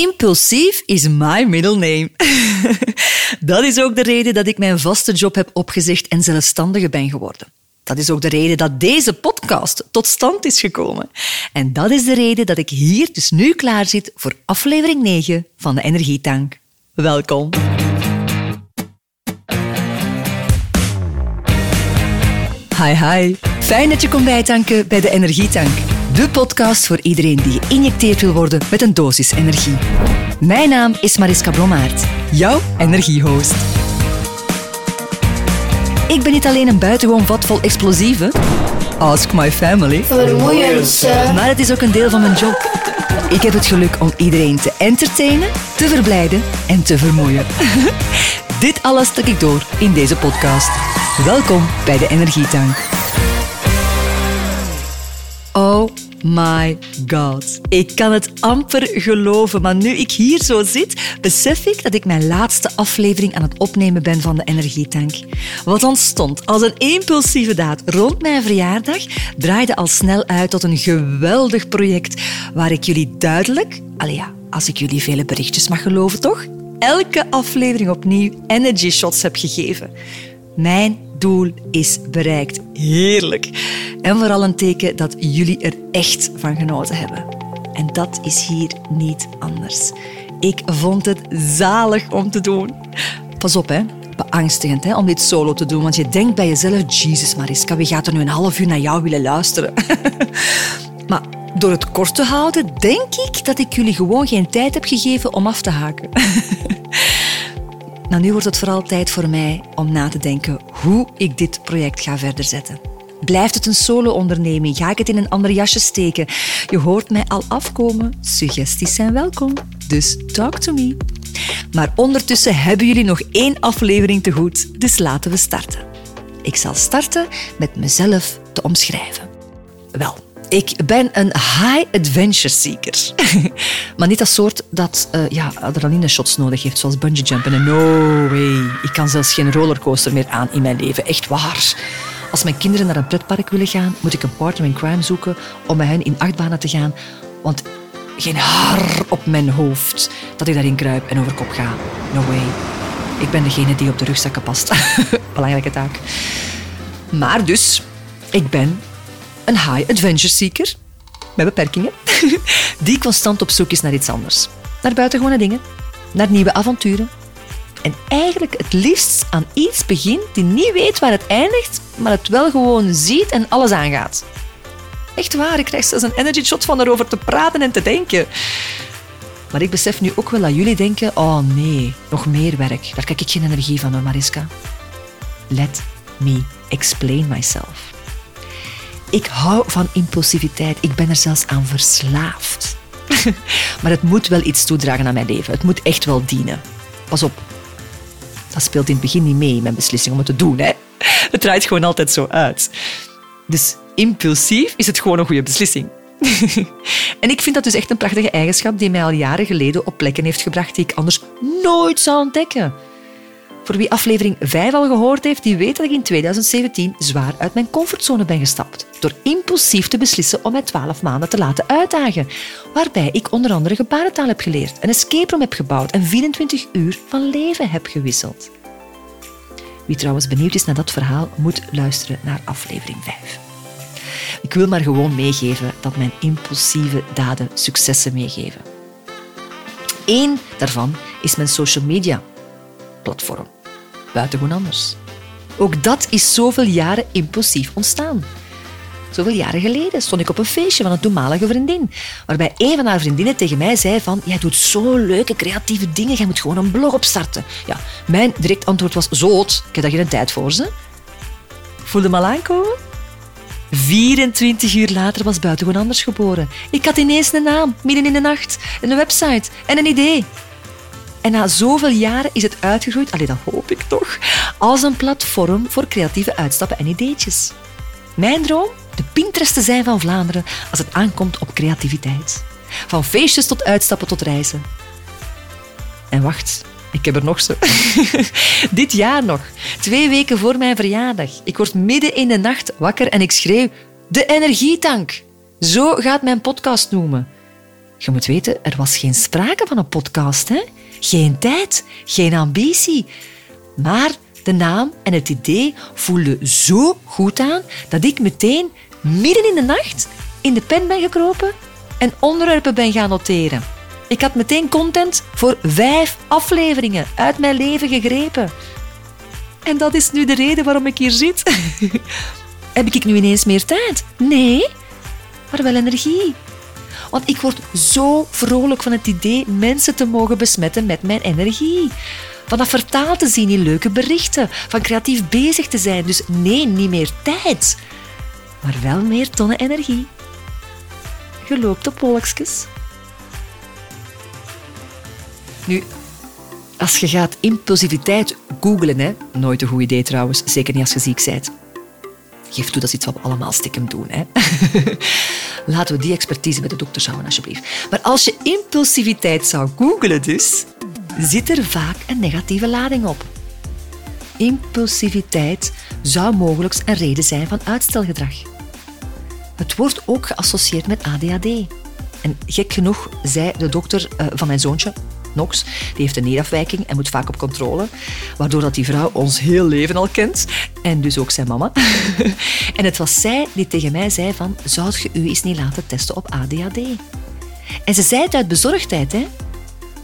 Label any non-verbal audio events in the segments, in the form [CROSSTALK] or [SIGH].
Impulsief is my middle name. [LAUGHS] dat is ook de reden dat ik mijn vaste job heb opgezegd en zelfstandige ben geworden. Dat is ook de reden dat deze podcast tot stand is gekomen. En dat is de reden dat ik hier dus nu klaar zit voor aflevering 9 van de Energietank. Welkom. Hi hi. Fijn dat je komt bijtanken bij de Energietank. De podcast voor iedereen die geïnjecteerd wil worden met een dosis energie. Mijn naam is Mariska Blommaert, jouw energiehost. Ik ben niet alleen een buitengewoon vat vol explosieven. Ask my family. Vermoeiend, Maar het is ook een deel van mijn job. Ik heb het geluk om iedereen te entertainen, te verblijden en te vermoeien. [LAUGHS] Dit alles stuk ik door in deze podcast. Welkom bij de Energietank. Oh my god. Ik kan het amper geloven, maar nu ik hier zo zit, besef ik dat ik mijn laatste aflevering aan het opnemen ben van de Energietank. Wat ontstond als een impulsieve daad rond mijn verjaardag, draaide al snel uit tot een geweldig project waar ik jullie duidelijk, allee ja, als ik jullie vele berichtjes mag geloven toch, elke aflevering opnieuw energy shots heb gegeven. Mijn doel is bereikt. Heerlijk. En vooral een teken dat jullie er echt van genoten hebben. En dat is hier niet anders. Ik vond het zalig om te doen. Pas op, hè. Beangstigend hè, om dit solo te doen, want je denkt bij jezelf, Jezus Mariska, wie gaat er nu een half uur naar jou willen luisteren? [LAUGHS] maar door het kort te houden, denk ik dat ik jullie gewoon geen tijd heb gegeven om af te haken. [LAUGHS] Nou, nu wordt het vooral tijd voor mij om na te denken hoe ik dit project ga verder zetten. Blijft het een solo-onderneming? Ga ik het in een ander jasje steken? Je hoort mij al afkomen. Suggesties zijn welkom. Dus talk to me. Maar ondertussen hebben jullie nog één aflevering te goed, dus laten we starten. Ik zal starten met mezelf te omschrijven. Wel, ik ben een high adventure seeker. [LAUGHS] maar niet dat soort dat uh, ja, adrenaline shots nodig heeft, zoals bungee jumpen. En no way. Ik kan zelfs geen rollercoaster meer aan in mijn leven. Echt waar. Als mijn kinderen naar een pretpark willen gaan, moet ik een partner in crime zoeken om met hen in achtbanen te gaan. Want geen haar op mijn hoofd dat ik daarin kruip en over kop ga. No way. Ik ben degene die op de rugzakken past. [LAUGHS] Belangrijke taak. Maar dus, ik ben een high adventure seeker, met beperkingen, [LAUGHS] die constant op zoek is naar iets anders. Naar buitengewone dingen, naar nieuwe avonturen. En eigenlijk het liefst aan iets begint die niet weet waar het eindigt, maar het wel gewoon ziet en alles aangaat. Echt waar, ik krijg zelfs een energy shot van erover te praten en te denken. Maar ik besef nu ook wel dat jullie denken, oh nee, nog meer werk. Daar krijg ik geen energie van, Mariska. Let me explain myself. Ik hou van impulsiviteit. Ik ben er zelfs aan verslaafd. [LAUGHS] maar het moet wel iets toedragen aan mijn leven. Het moet echt wel dienen. Pas op. Dat speelt in het begin niet mee, mijn beslissing om het te doen. Hè? [LAUGHS] Het draait gewoon altijd zo uit. Dus impulsief is het gewoon een goede beslissing. [LAUGHS] en ik vind dat dus echt een prachtige eigenschap die mij al jaren geleden op plekken heeft gebracht die ik anders nooit zou ontdekken. Voor wie aflevering 5 al gehoord heeft, die weet dat ik in 2017 zwaar uit mijn comfortzone ben gestapt. Door impulsief te beslissen om mij 12 maanden te laten uitdagen. Waarbij ik onder andere gebarentaal heb geleerd, een escape room heb gebouwd en 24 uur van leven heb gewisseld. Wie trouwens benieuwd is naar dat verhaal, moet luisteren naar aflevering 5. Ik wil maar gewoon meegeven dat mijn impulsieve daden successen meegeven. Eén daarvan is mijn social media platform. Buitengewoon anders. Ook dat is zoveel jaren impulsief ontstaan. Zoveel jaren geleden stond ik op een feestje van een toenmalige vriendin, waarbij een van haar vriendinnen tegen mij zei van jij doet zo leuke creatieve dingen, jij moet gewoon een blog opstarten. Ja, mijn direct antwoord was zoot, ik heb daar geen tijd voor ze. Voelde me al aankomen? 24 uur later was Buitengewoon Anders geboren. Ik had ineens een naam, midden in de nacht, een website en een idee. En na zoveel jaren is het uitgegroeid, allee, dat hoop ik toch, als een platform voor creatieve uitstappen en ideetjes. Mijn droom? De Pinterest te zijn van Vlaanderen als het aankomt op creativiteit. Van feestjes tot uitstappen tot reizen. En wacht, ik heb er nog zo. [LAUGHS] Dit jaar nog, twee weken voor mijn verjaardag. Ik word midden in de nacht wakker en ik schreeuw: De energietank! Zo gaat mijn podcast noemen. Je moet weten, er was geen sprake van een podcast. Hè? Geen tijd, geen ambitie. Maar de naam en het idee voelden zo goed aan dat ik meteen midden in de nacht in de pen ben gekropen en onderwerpen ben gaan noteren. Ik had meteen content voor vijf afleveringen uit mijn leven gegrepen. En dat is nu de reden waarom ik hier zit. [LAUGHS] Heb ik nu ineens meer tijd? Nee, maar wel energie. Want ik word zo vrolijk van het idee mensen te mogen besmetten met mijn energie. Van dat vertaald te zien in leuke berichten. Van creatief bezig te zijn. Dus nee, niet meer tijd. Maar wel meer tonnen energie. Je loopt op wolkjes. Nu, als je gaat impulsiviteit googlen, hè, nooit een goed idee trouwens, zeker niet als je ziek bent. Geef toe, dat is iets wat we allemaal stiekem doen. Hè. [LAUGHS] Laten we die expertise bij de dokter houden, alsjeblieft. Maar als je impulsiviteit zou googlen dus, zit er vaak een negatieve lading op. Impulsiviteit zou mogelijk een reden zijn van uitstelgedrag. Het wordt ook geassocieerd met ADHD. En gek genoeg zei de dokter eh, van mijn zoontje, Nox, die heeft een nierafwijking en moet vaak op controle, waardoor dat die vrouw ons heel leven al kent en dus ook zijn mama. [LAUGHS] en het was zij die tegen mij zei van, zou je u eens niet laten testen op ADHD? En ze zei het uit bezorgdheid, hè?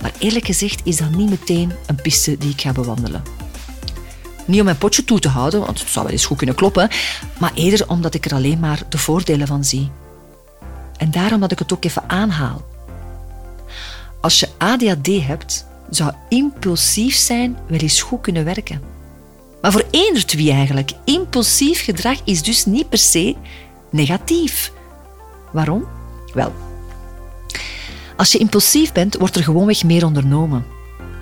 Maar eerlijk gezegd is dat niet meteen een piste die ik ga bewandelen. Niet om mijn potje toe te houden, want het zou wel eens goed kunnen kloppen, maar eerder omdat ik er alleen maar de voordelen van zie. En daarom dat ik het ook even aanhaal. Als je ADHD hebt, zou impulsief zijn wel eens goed kunnen werken. Maar voor eender wie eigenlijk. Impulsief gedrag is dus niet per se negatief. Waarom? Wel, als je impulsief bent, wordt er gewoonweg meer ondernomen.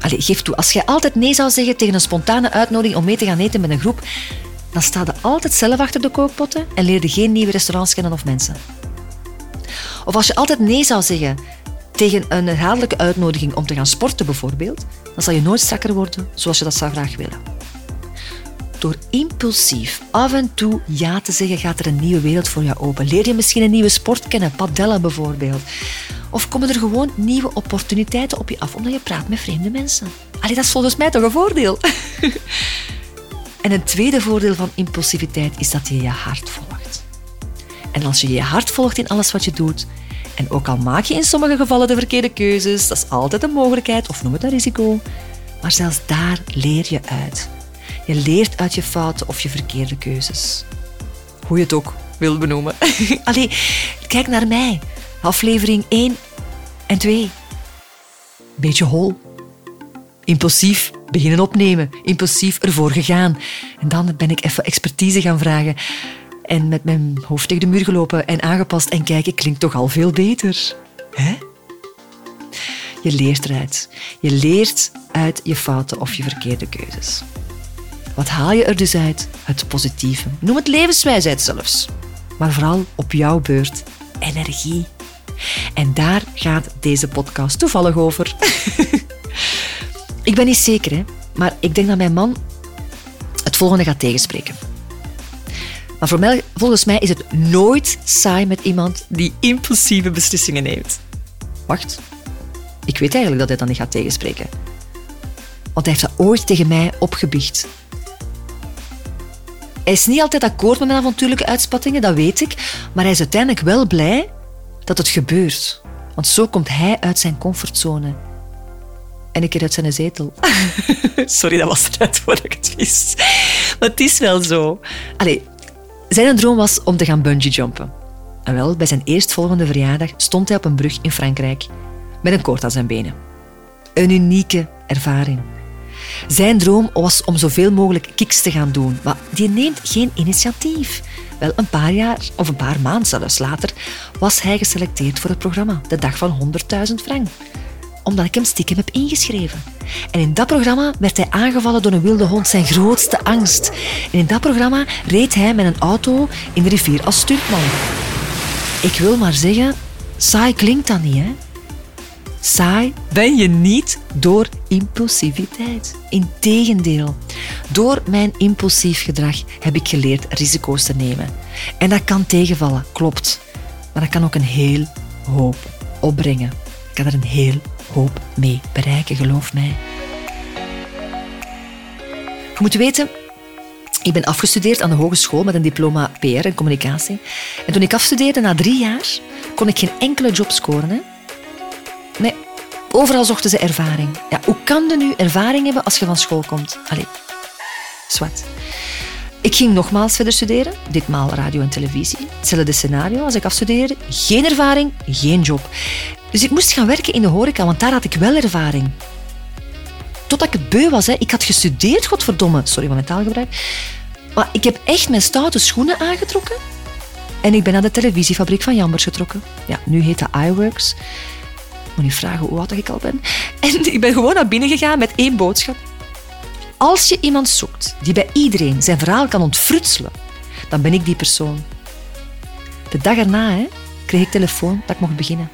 Allee, geef toe, als jij altijd nee zou zeggen tegen een spontane uitnodiging om mee te gaan eten met een groep, dan sta je altijd zelf achter de kookpotten en leer je geen nieuwe restaurants kennen of mensen. Of als je altijd nee zou zeggen tegen een herhaaldelijke uitnodiging om te gaan sporten bijvoorbeeld, dan zal je nooit strakker worden zoals je dat zou graag willen. Door impulsief af en toe ja te zeggen, gaat er een nieuwe wereld voor jou open. Leer je misschien een nieuwe sport kennen, padellen bijvoorbeeld. Of komen er gewoon nieuwe opportuniteiten op je af omdat je praat met vreemde mensen? Allee, dat is volgens mij toch een voordeel. [LAUGHS] en een tweede voordeel van impulsiviteit is dat je je hart volgt. En als je je hart volgt in alles wat je doet, en ook al maak je in sommige gevallen de verkeerde keuzes, dat is altijd een mogelijkheid of noem het een risico, maar zelfs daar leer je uit. Je leert uit je fouten of je verkeerde keuzes. Hoe je het ook wil benoemen. [LAUGHS] Allee, kijk naar mij. Aflevering 1 en 2. Beetje hol. Impulsief beginnen opnemen. Impulsief ervoor gegaan. En dan ben ik even expertise gaan vragen. En met mijn hoofd tegen de muur gelopen en aangepast. En kijken klinkt toch al veel beter. Hè? Je leert eruit. Je leert uit je fouten of je verkeerde keuzes. Wat haal je er dus uit? Het positieve. Noem het levenswijsheid zelfs. Maar vooral op jouw beurt energie. En daar gaat deze podcast toevallig over. [LAUGHS] ik ben niet zeker, hè, maar ik denk dat mijn man het volgende gaat tegenspreken. Maar voor volgens mij is het nooit saai met iemand die impulsieve beslissingen neemt. Wacht, ik weet eigenlijk dat hij dat niet gaat tegenspreken. Want hij heeft dat ooit tegen mij opgebiecht. Hij is niet altijd akkoord met mijn avontuurlijke uitspattingen, dat weet ik, maar hij is uiteindelijk wel blij dat het gebeurt. Want zo komt hij uit zijn comfortzone. En ik keer uit zijn zetel. [LAUGHS] Sorry, dat was eruit voordat ik het wist. Maar het is wel zo. Allee, zijn droom was om te gaan bungee jumpen. En wel, bij zijn eerstvolgende verjaardag stond hij op een brug in Frankrijk met een koord aan zijn benen. Een unieke ervaring. Zijn droom was om zoveel mogelijk kicks te gaan doen, maar die neemt geen initiatief. Wel een paar jaar, of een paar maanden zelfs later, was hij geselecteerd voor het programma De Dag van 100.000 frank. Omdat ik hem stiekem heb ingeschreven. En in dat programma werd hij aangevallen door een wilde hond, zijn grootste angst. En in dat programma reed hij met een auto in de rivier als stuntman. Ik wil maar zeggen, saai klinkt dat niet, hè? Saai ben je niet door impulsiviteit. Integendeel, door mijn impulsief gedrag heb ik geleerd risico's te nemen. En dat kan tegenvallen, klopt. Maar dat kan ook een heel hoop opbrengen. Ik kan er een heel mee bereiken, geloof mij. Je moet weten, ik ben afgestudeerd aan de hogeschool met een diploma PR en communicatie. En toen ik afstudeerde, na drie jaar, kon ik geen enkele job scoren. Hè? Nee, overal zochten ze ervaring. Ja, hoe kan je nu ervaring hebben als je van school komt? Allee, zwart. Ik ging nogmaals verder studeren, ditmaal radio en televisie. Hetzelfde scenario als ik afstudeerde. Geen ervaring, geen job. Dus ik moest gaan werken in de horeca, want daar had ik wel ervaring. Totdat ik het beu was. Hè. Ik had gestudeerd, godverdomme. Sorry voor mijn taalgebruik. Maar ik heb echt mijn stoute schoenen aangetrokken. En ik ben naar de televisiefabriek van Jambers getrokken. Ja, nu heet dat iWorks. Moet niet vragen hoe oud ik al ben. En [LAUGHS] ik ben gewoon naar binnen gegaan met één boodschap. Als je iemand zoekt die bij iedereen zijn verhaal kan ontfrutselen, dan ben ik die persoon. De dag erna hè, kreeg ik telefoon dat ik mocht beginnen.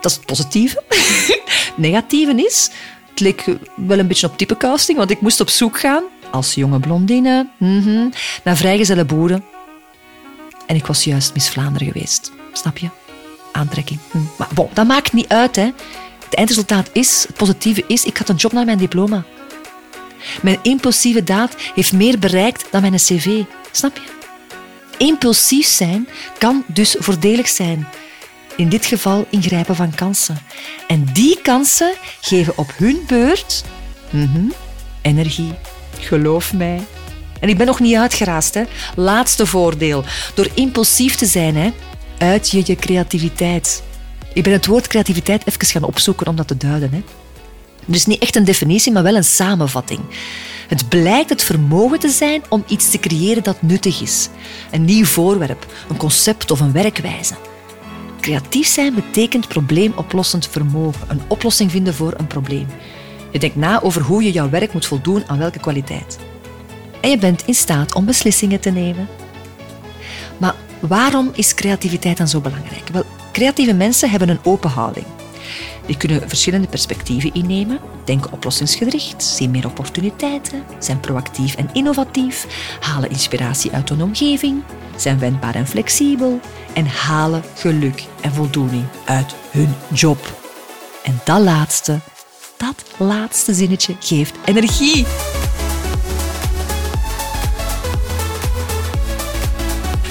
Dat is het positieve. [LAUGHS] Negatieve is, het leek wel een beetje op typecasting, want ik moest op zoek gaan, als jonge blondine, mm naar vrijgezelle boeren. En ik was juist Miss Vlaanderen geweest. Snap je? Aantrekking. Hm. Maar bon, dat maakt niet uit, hè. Het eindresultaat is, het positieve is, ik had een job na mijn diploma. Mijn impulsieve daad heeft meer bereikt dan mijn cv. Snap je? Impulsief zijn kan dus voordelig zijn. In dit geval ingrijpen van kansen. En die kansen geven op hun beurt mhm, energie. Geloof mij. En ik ben nog niet uitgeraasd. Hè. Laatste voordeel. Door impulsief te zijn, hè, uit je je creativiteit. Ik ben het woord creativiteit even gaan opzoeken om dat te duiden. Hè. Dus niet echt een definitie, maar wel een samenvatting. Het blijkt het vermogen te zijn om iets te creëren dat nuttig is. Een nieuw voorwerp, een concept of een werkwijze. Creatief zijn betekent probleemoplossend vermogen, een oplossing vinden voor een probleem. Je denkt na over hoe je jouw werk moet voldoen aan welke kwaliteit. En je bent in staat om beslissingen te nemen. Maar waarom is creativiteit dan zo belangrijk? Wel, creatieve mensen hebben een open houding. Die kunnen verschillende perspectieven innemen, denken oplossingsgericht, zien meer opportuniteiten, zijn proactief en innovatief, halen inspiratie uit hun omgeving, zijn wendbaar en flexibel en halen geluk en voldoening uit hun job. En dat laatste, dat laatste zinnetje geeft energie.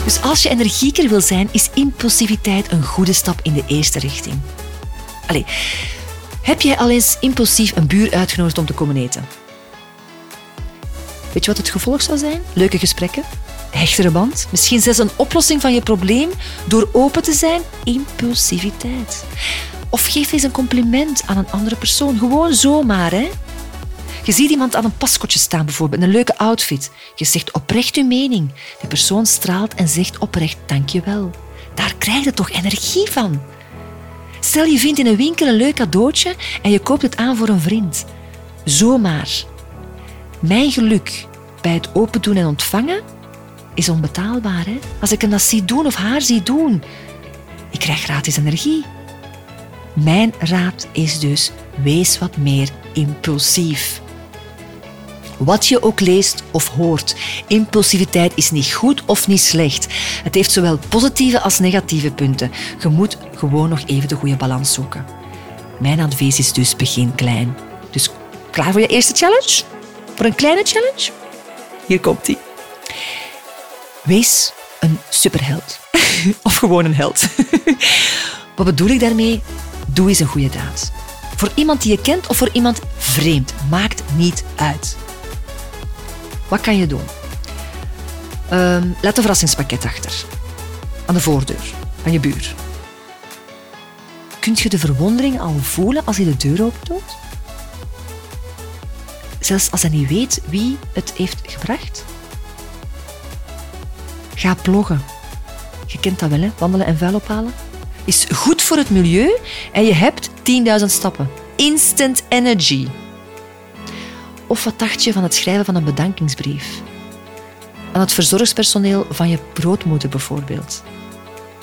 Dus als je energieker wil zijn, is impulsiviteit een goede stap in de eerste richting. Allee, heb jij al eens impulsief een buur uitgenodigd om te komen eten? Weet je wat het gevolg zou zijn? Leuke gesprekken, hechtere band, misschien zelfs een oplossing van je probleem door open te zijn, impulsiviteit. Of geef eens een compliment aan een andere persoon, gewoon zomaar, hè? Je ziet iemand aan een paskotje staan, bijvoorbeeld, een leuke outfit. Je zegt oprecht je mening. Die persoon straalt en zegt oprecht dankjewel. Daar krijg je toch energie van. Stel je vindt in een winkel een leuk cadeautje en je koopt het aan voor een vriend. Zomaar. Mijn geluk bij het open doen en ontvangen is onbetaalbaar. Hè? Als ik hem dat zie doen of haar zie doen, ik krijg gratis energie. Mijn raad is dus: wees wat meer impulsief. Wat je ook leest of hoort, impulsiviteit is niet goed of niet slecht. Het heeft zowel positieve als negatieve punten. Je moet gewoon nog even de goede balans zoeken. Mijn advies is dus begin klein. Dus klaar voor je eerste challenge? Voor een kleine challenge? Hier komt ie. Wees een superheld. [LAUGHS] of gewoon een held. [LAUGHS] Wat bedoel ik daarmee? Doe eens een goede daad. Voor iemand die je kent of voor iemand vreemd. Maakt niet uit. Wat kan je doen? Um, laat een verrassingspakket achter. Aan de voordeur van je buur. Kunt je de verwondering al voelen als hij de deur opent? Zelfs als hij niet weet wie het heeft gebracht? Ga bloggen. Je kent dat wel, hè? wandelen en vuil ophalen. Is goed voor het milieu en je hebt 10.000 stappen. Instant energy. Of wat dacht je van het schrijven van een bedankingsbrief? Aan het verzorgspersoneel van je grootmoeder bijvoorbeeld.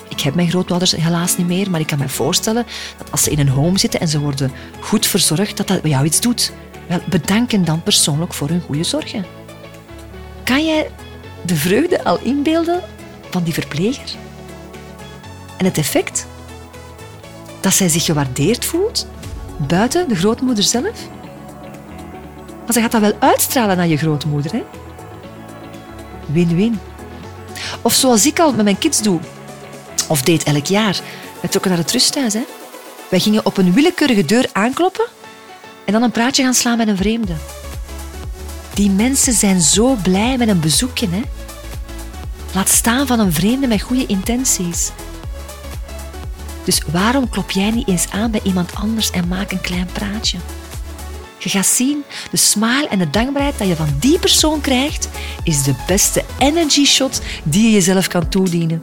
Ik heb mijn grootouders helaas niet meer, maar ik kan me voorstellen dat als ze in een home zitten en ze worden goed verzorgd, dat dat bij jou iets doet. Wel, bedanken dan persoonlijk voor hun goede zorgen. Kan jij de vreugde al inbeelden van die verpleger? En het effect? Dat zij zich gewaardeerd voelt buiten de grootmoeder zelf. Maar ze gaat dat wel uitstralen naar je grootmoeder. Hè? Win-win. Of zoals ik al met mijn kids doe. Of deed elk jaar. We trokken naar het rusthuis. Hè? Wij gingen op een willekeurige deur aankloppen en dan een praatje gaan slaan met een vreemde. Die mensen zijn zo blij met een bezoekje. Hè? Laat staan van een vreemde met goede intenties. Dus waarom klop jij niet eens aan bij iemand anders en maak een klein praatje? Je gaat zien, de smile en de dankbaarheid dat je van die persoon krijgt, is de beste energy shot die je jezelf kan toedienen.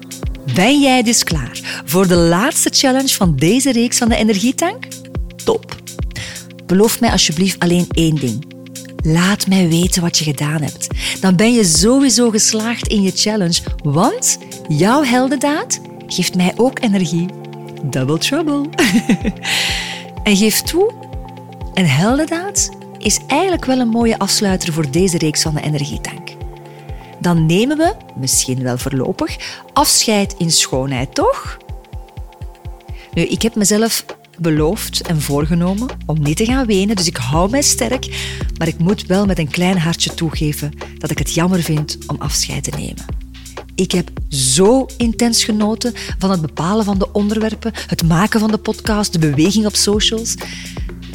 Ben jij dus klaar voor de laatste challenge van deze reeks van de energietank? Top! Beloof mij alsjeblieft alleen één ding. Laat mij weten wat je gedaan hebt. Dan ben je sowieso geslaagd in je challenge, want jouw heldendaad geeft mij ook energie. Double trouble. [LAUGHS] en geef toe, een heldendaad is eigenlijk wel een mooie afsluiter voor deze reeks van de energietank. Dan nemen we, misschien wel voorlopig, afscheid in schoonheid, toch? Nu, ik heb mezelf beloofd en voorgenomen om niet te gaan wenen, dus ik hou mij sterk, maar ik moet wel met een klein hartje toegeven dat ik het jammer vind om afscheid te nemen. Ik heb zo intens genoten van het bepalen van de onderwerpen, het maken van de podcast, de beweging op socials.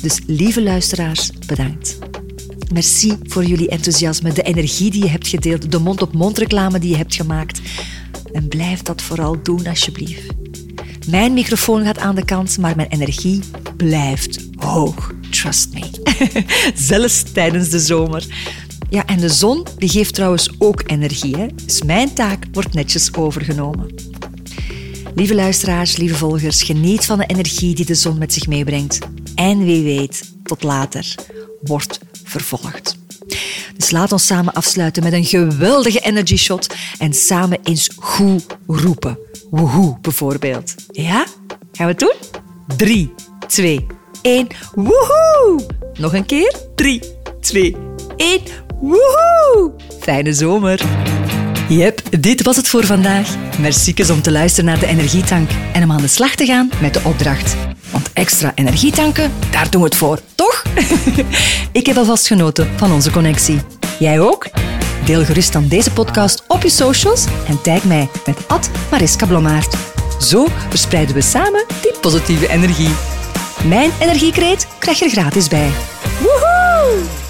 Dus lieve luisteraars, bedankt. Merci voor jullie enthousiasme, de energie die je hebt gedeeld, de mond-op-mond reclame die je hebt gemaakt. En blijf dat vooral doen, alsjeblieft. Mijn microfoon gaat aan de kant, maar mijn energie blijft hoog. Trust me. [LAUGHS] Zelfs tijdens de zomer. Ja, en de zon die geeft trouwens ook energie. Hè? Dus mijn taak wordt netjes overgenomen. Lieve luisteraars, lieve volgers, geniet van de energie die de zon met zich meebrengt. En wie weet, tot later, wordt vervolgd. Dus laat ons samen afsluiten met een geweldige energy shot en samen eens goed roepen. Woehoe bijvoorbeeld. Ja? Gaan we het doen? 3, 2, 1. Woehoe! Nog een keer. 3, 2, 1. Woehoe! Fijne zomer. Yep, dit was het voor vandaag. Merci om te luisteren naar de Energietank en om aan de slag te gaan met de opdracht. Want extra energietanken, daar doen we het voor, toch? [LAUGHS] Ik heb alvast genoten van onze connectie. Jij ook? Deel gerust dan deze podcast op je socials en tag mij met Mariska Blommaert. Zo verspreiden we samen die positieve energie. Mijn energiekreet krijg je er gratis bij. Woehoe!